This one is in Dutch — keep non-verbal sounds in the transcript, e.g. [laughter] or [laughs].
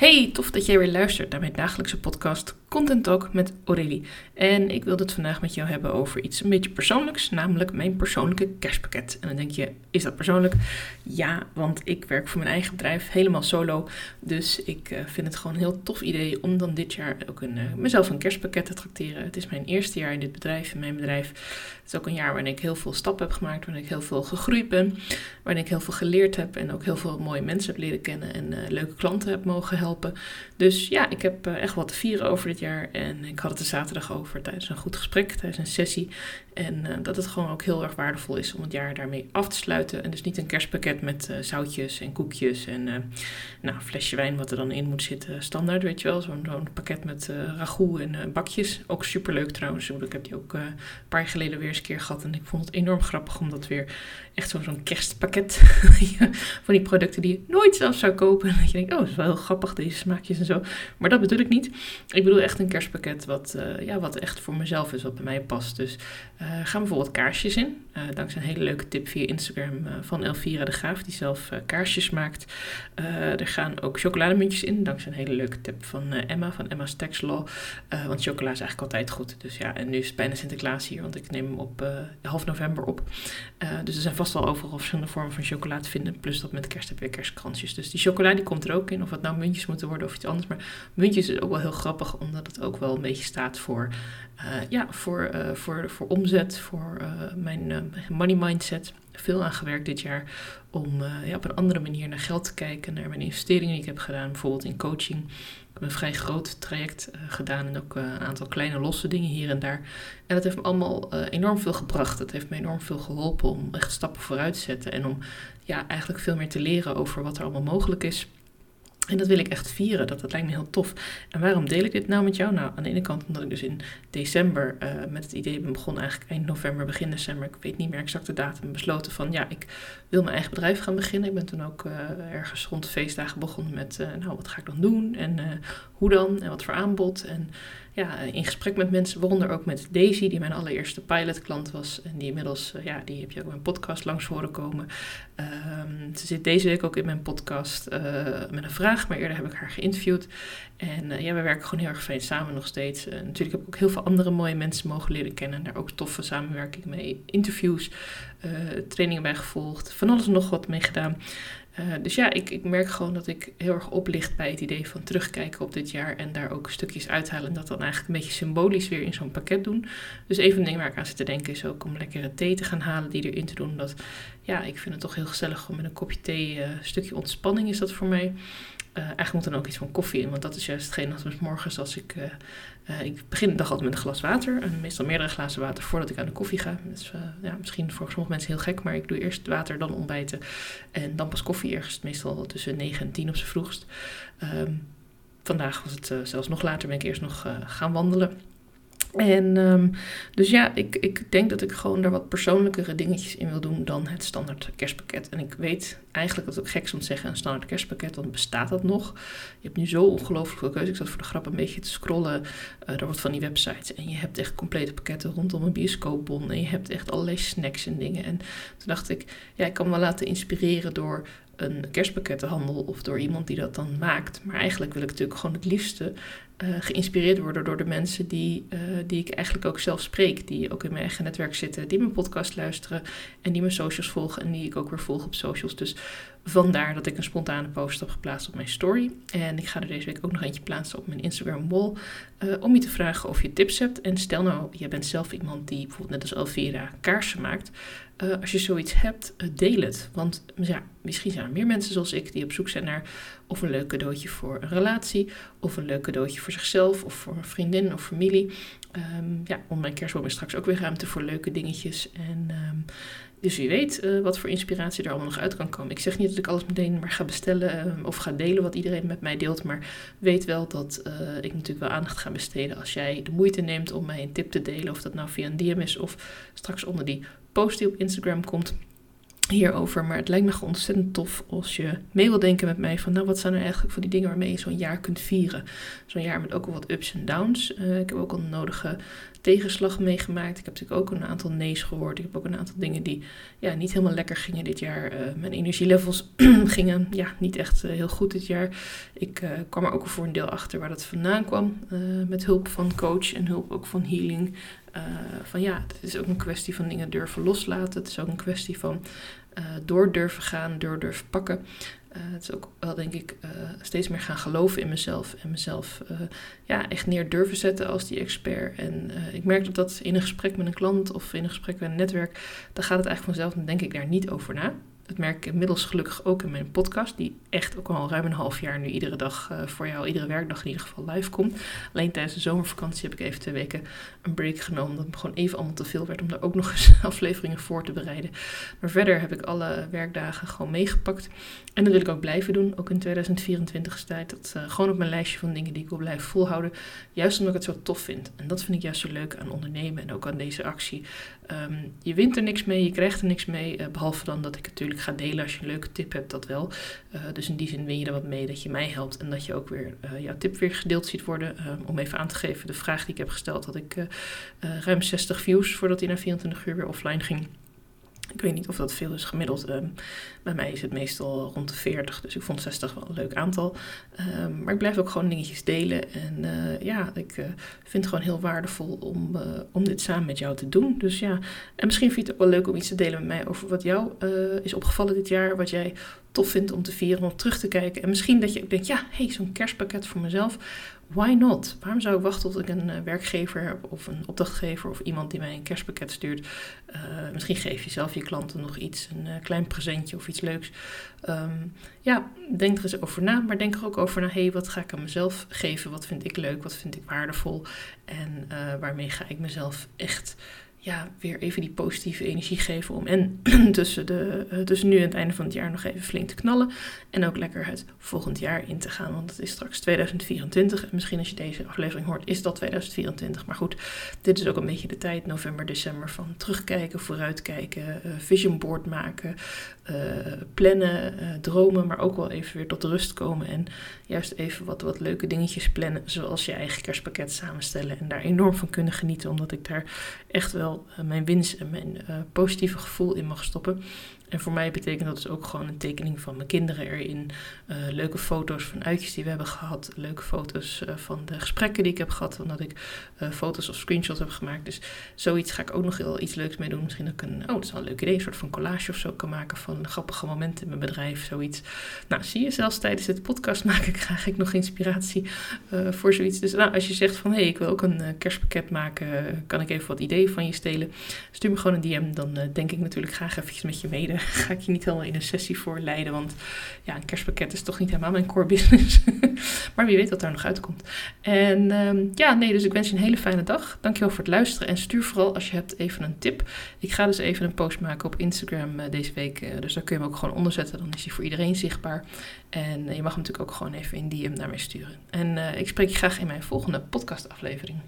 Hey, tof dat jij weer luistert naar mijn dagelijkse podcast Content Talk met Aurélie. En ik wil het vandaag met jou hebben over iets een beetje persoonlijks, namelijk mijn persoonlijke kerstpakket. En dan denk je, is dat persoonlijk? Ja, want ik werk voor mijn eigen bedrijf, helemaal solo. Dus ik uh, vind het gewoon een heel tof idee om dan dit jaar ook een, uh, mezelf een kerstpakket te tracteren. Het is mijn eerste jaar in dit bedrijf, in mijn bedrijf. Het is ook een jaar waarin ik heel veel stappen heb gemaakt, waarin ik heel veel gegroeid ben, waarin ik heel veel geleerd heb en ook heel veel mooie mensen heb leren kennen en uh, leuke klanten heb mogen helpen. Dus ja, ik heb echt wat te vieren over dit jaar. En ik had het er zaterdag over tijdens een goed gesprek, tijdens een sessie. En uh, dat het gewoon ook heel erg waardevol is om het jaar daarmee af te sluiten. En dus niet een kerstpakket met uh, zoutjes en koekjes en uh, nou, flesje wijn wat er dan in moet zitten. Standaard, weet je wel. Zo'n pakket met ragout en bakjes. Ook superleuk trouwens. Ik heb die ook een paar jaar geleden weer eens een keer gehad. En ik vond het enorm grappig om dat weer echt zo'n kerstpakket [laughs] van die producten die je nooit zelf zou kopen. En [laughs] dat je denkt, oh, dat is wel heel grappig, deze smaakjes en zo. Maar dat bedoel ik niet. Ik bedoel echt een kerstpakket wat, ja, wat echt voor mezelf is, wat bij mij past. Dus uh, gaan bijvoorbeeld kaarsjes in. Uh, dankzij een hele leuke tip via Instagram van Elvira de Graaf, die zelf kaarsjes maakt. er gaan ook chocolademuntjes in, dankzij een hele leuke tip van Emma, van Emma's Tax Law. want chocola is eigenlijk altijd goed. Dus ja, en nu is het bijna Sinterklaas hier, want ik neem hem op half november op. dus er zijn vast wel overal verschillende vormen van chocola te vinden. Plus dat met kerst heb je kerstkransjes. Dus die chocola die komt er ook in, of het nou muntjes moeten worden of iets anders. Maar muntjes is ook wel heel grappig, omdat het ook wel een beetje staat voor, ja, voor, voor, voor omzet, voor uh, mijn money mindset. Veel aan gewerkt dit jaar om ja, op een andere manier naar geld te kijken, naar mijn investeringen die ik heb gedaan, bijvoorbeeld in coaching. Ik heb een vrij groot traject gedaan en ook een aantal kleine losse dingen hier en daar. En dat heeft me allemaal enorm veel gebracht. Het heeft me enorm veel geholpen om echt stappen vooruit te zetten en om ja, eigenlijk veel meer te leren over wat er allemaal mogelijk is. En dat wil ik echt vieren. Dat, dat lijkt me heel tof. En waarom deel ik dit nou met jou? Nou, aan de ene kant omdat ik dus in december uh, met het idee ben begonnen, eigenlijk eind november, begin december. Ik weet niet meer exact de datum. Besloten van ja, ik wil mijn eigen bedrijf gaan beginnen. Ik ben toen ook uh, ergens rond de feestdagen begonnen met, uh, nou, wat ga ik dan doen? En hoe dan? En wat voor aanbod? En ja, in gesprek met mensen, waaronder ook met Daisy, die mijn allereerste pilotklant was. En die inmiddels, uh, ja, die heb je ook in mijn podcast langs horen komen. Um, ze zit deze week ook in mijn podcast uh, met een vraag, maar eerder heb ik haar geïnterviewd. En uh, ja, we werken gewoon heel erg fijn samen nog steeds. natuurlijk heb ik ook heel veel andere mooie mensen mogen leren kennen. En daar ook toffe samenwerking mee. Interviews, trainingen bij gevolgd, van alles en nog wat mee gedaan. Uh, dus ja, ik, ik merk gewoon dat ik heel erg oplicht bij het idee van terugkijken op dit jaar en daar ook stukjes uithalen en dat dan eigenlijk een beetje symbolisch weer in zo'n pakket doen. Dus even een ding waar ik aan zit te denken is ook om lekkere thee te gaan halen die erin te doen. Dat, ja, ik vind het toch heel gezellig om met een kopje thee, uh, een stukje ontspanning is dat voor mij. Uh, eigenlijk moet dan ook iets van koffie in, want dat is juist hetgeen als morgens als ik... Uh, uh, ik begin de dag altijd met een glas water. En meestal meerdere glazen water voordat ik aan de koffie ga. Dat is ja, misschien voor sommige mensen heel gek, maar ik doe eerst water, dan ontbijten. En dan pas koffie ergens, meestal tussen 9 en 10 op zijn vroegst. Um, vandaag was het zelfs nog later, ben ik eerst nog gaan wandelen. En um, dus ja, ik, ik denk dat ik gewoon daar wat persoonlijkere dingetjes in wil doen dan het standaard kerstpakket. En ik weet eigenlijk dat het gek is om te zeggen een standaard kerstpakket, want bestaat dat nog? Je hebt nu zo ongelooflijk veel keuze. Ik zat voor de grap een beetje te scrollen uh, door wat van die websites. En je hebt echt complete pakketten rondom een bioscoopbon. En je hebt echt allerlei snacks en dingen. En toen dacht ik, ja, ik kan me laten inspireren door een kerstpakkettenhandel of door iemand die dat dan maakt. Maar eigenlijk wil ik natuurlijk gewoon het liefste uh, geïnspireerd worden door de mensen die, uh, die ik eigenlijk ook zelf spreek. Die ook in mijn eigen netwerk zitten, die mijn podcast luisteren en die mijn socials volgen en die ik ook weer volg op socials. Dus vandaar dat ik een spontane post heb geplaatst op mijn story. En ik ga er deze week ook nog eentje plaatsen op mijn Instagram wall. Uh, om je te vragen of je tips hebt. En stel nou, jij bent zelf iemand die bijvoorbeeld net als Elvira kaarsen maakt. Uh, als je zoiets hebt, uh, deel het. Want ja, misschien zijn er meer mensen zoals ik die op zoek zijn naar of een leuk cadeautje voor een relatie, of een leuk cadeautje voor zichzelf, of voor een vriendin of familie. Um, ja, onder mijn kerstboom is straks ook weer ruimte voor leuke dingetjes. En um, dus wie weet uh, wat voor inspiratie er allemaal nog uit kan komen. Ik zeg niet dat ik alles meteen maar ga bestellen uh, of ga delen wat iedereen met mij deelt. Maar weet wel dat ik natuurlijk wel aandacht ga besteden als jij de moeite neemt om mij een tip te delen. Of dat nou via een DM is of straks onder die post die op Instagram komt. hierover. Maar het lijkt me gewoon ontzettend tof als je mee wil denken met mij van nou wat zijn er eigenlijk voor die dingen waarmee je zo'n jaar kunt vieren. Zo'n jaar met ook wel wat ups en downs. Uh, ik heb ook al een nodige tegenslag meegemaakt. Ik heb natuurlijk ook een aantal nee's gehoord. Ik heb ook een aantal dingen die ja, niet helemaal lekker gingen dit jaar. Uh, mijn energielevels [clears throat] gingen ja, niet echt uh, heel goed dit jaar. Ik kwam er ook voor een deel achter waar dat vandaan kwam. met hulp van coach en hulp ook van healing. Van ja, het is ook een kwestie van dingen durven loslaten. Het is ook een kwestie van uh, door durven gaan, door durven pakken. Uh, het is ook wel, denk ik, steeds meer gaan geloven in mezelf. En mezelf ja, echt neer durven zetten als die expert. En ik merk dat dat in een gesprek met een klant of in een gesprek met een netwerk, dan gaat het eigenlijk vanzelf, dan denk ik daar niet over na. Dat merk ik inmiddels gelukkig ook in mijn podcast, die echt ook al ruim een half jaar nu iedere dag uh, voor jou, iedere werkdag in ieder geval live komt. Alleen tijdens de zomervakantie heb ik even twee weken een break genomen, omdat het gewoon even allemaal te veel werd om daar ook nog eens [laughs] afleveringen voor te bereiden. Maar verder heb ik alle werkdagen gewoon meegepakt. En dat wil ik ook blijven doen, ook in 2024 tijd. Dat uh, gewoon op mijn lijstje van dingen die ik wil blijven volhouden. Juist omdat ik het zo tof vind. En dat vind ik juist zo leuk aan ondernemen en ook aan deze actie. Um, je wint er niks mee, je krijgt er niks mee. Uh, behalve dan dat ik het ga delen als je een leuke tip hebt, dat wel. Uh, dus in die zin win je er wat mee dat je mij helpt. En dat je ook weer uh, jouw tip weer gedeeld ziet worden. Um, om even aan te geven, de vraag die ik heb gesteld, had ik ruim 60 views voordat hij na 24 uur weer offline ging. Ik weet niet of dat veel is gemiddeld. Um, bij mij is het meestal rond de 40, dus ik vond 60 wel een leuk aantal. Um, maar ik blijf ook gewoon dingetjes delen. En uh, ja, ik uh, vind het gewoon heel waardevol om, uh, om dit samen met jou te doen. Dus ja, en misschien vind je het ook wel leuk om iets te delen met mij over wat jou is opgevallen dit jaar. Wat jij tof vindt om te vieren, om terug te kijken. En misschien dat je ook denkt, ja, hey, zo'n kerstpakket voor mezelf why not? Waarom zou ik wachten tot ik een uh, werkgever heb of een opdrachtgever of iemand die mij een kerstpakket stuurt? Uh, misschien geef je zelf je klanten nog iets, een uh, klein presentje of iets leuks. Um, ja, denk er eens over na, maar denk er ook over na, hé, hey, wat ga ik aan mezelf geven? Wat vind ik leuk? Wat vind ik waardevol? En waarmee ga ik mezelf echt ja, weer even die positieve energie geven om en [clears throat] tussen, de, uh, tussen nu en het einde van het jaar nog even flink te knallen. En ook lekker het volgend jaar in te gaan, want het is straks 2024. En misschien als je deze aflevering hoort, is dat 2024. Maar goed, dit is ook een beetje de tijd, november, december, van terugkijken, vooruitkijken, uh, vision board maken, uh, plannen, dromen, maar ook wel even weer tot rust komen. En juist even wat, wat leuke dingetjes plannen, zoals je eigen kerstpakket samenstellen. En daar enorm van kunnen genieten, omdat ik daar echt wel uh, mijn winst en mijn uh, positieve gevoel in mag stoppen. En voor mij betekent dat dus ook gewoon een tekening van mijn kinderen erin. Uh, leuke foto's van uitjes die we hebben gehad. Leuke foto's uh, van de gesprekken die ik heb gehad. Omdat ik uh, foto's of screenshots heb gemaakt. Dus zoiets ga ik ook nog heel iets leuks mee doen. Misschien ook een, oh dat is wel een leuk idee. Een soort van collage of zo kan maken van grappige momenten in mijn bedrijf. Zoiets. Nou zie je, zelfs tijdens het podcast [laughs] maak ik graag ik nog inspiratie voor zoiets. Dus nou, als je zegt van hé, hey, ik wil ook een kerstpakket maken. Kan ik even wat ideeën van je stelen? Stuur me gewoon een DM. Dan denk ik natuurlijk graag eventjes met je mede. [laughs] ga ik je niet helemaal in een sessie voor leiden. Want ja, een kerstpakket is toch niet helemaal mijn core business. [laughs] maar wie weet wat daar nog uitkomt. En um, ja, nee, dus ik wens je een hele fijne dag. Dankjewel voor het luisteren. En stuur vooral als je hebt even een tip. Ik ga dus even een post maken op Instagram uh, deze week. Uh, dus daar kun je hem ook gewoon onder zetten. Dan is hij voor iedereen zichtbaar. En uh, je mag hem natuurlijk ook gewoon even in DM naar mij sturen. En ik spreek je graag in mijn volgende podcast aflevering.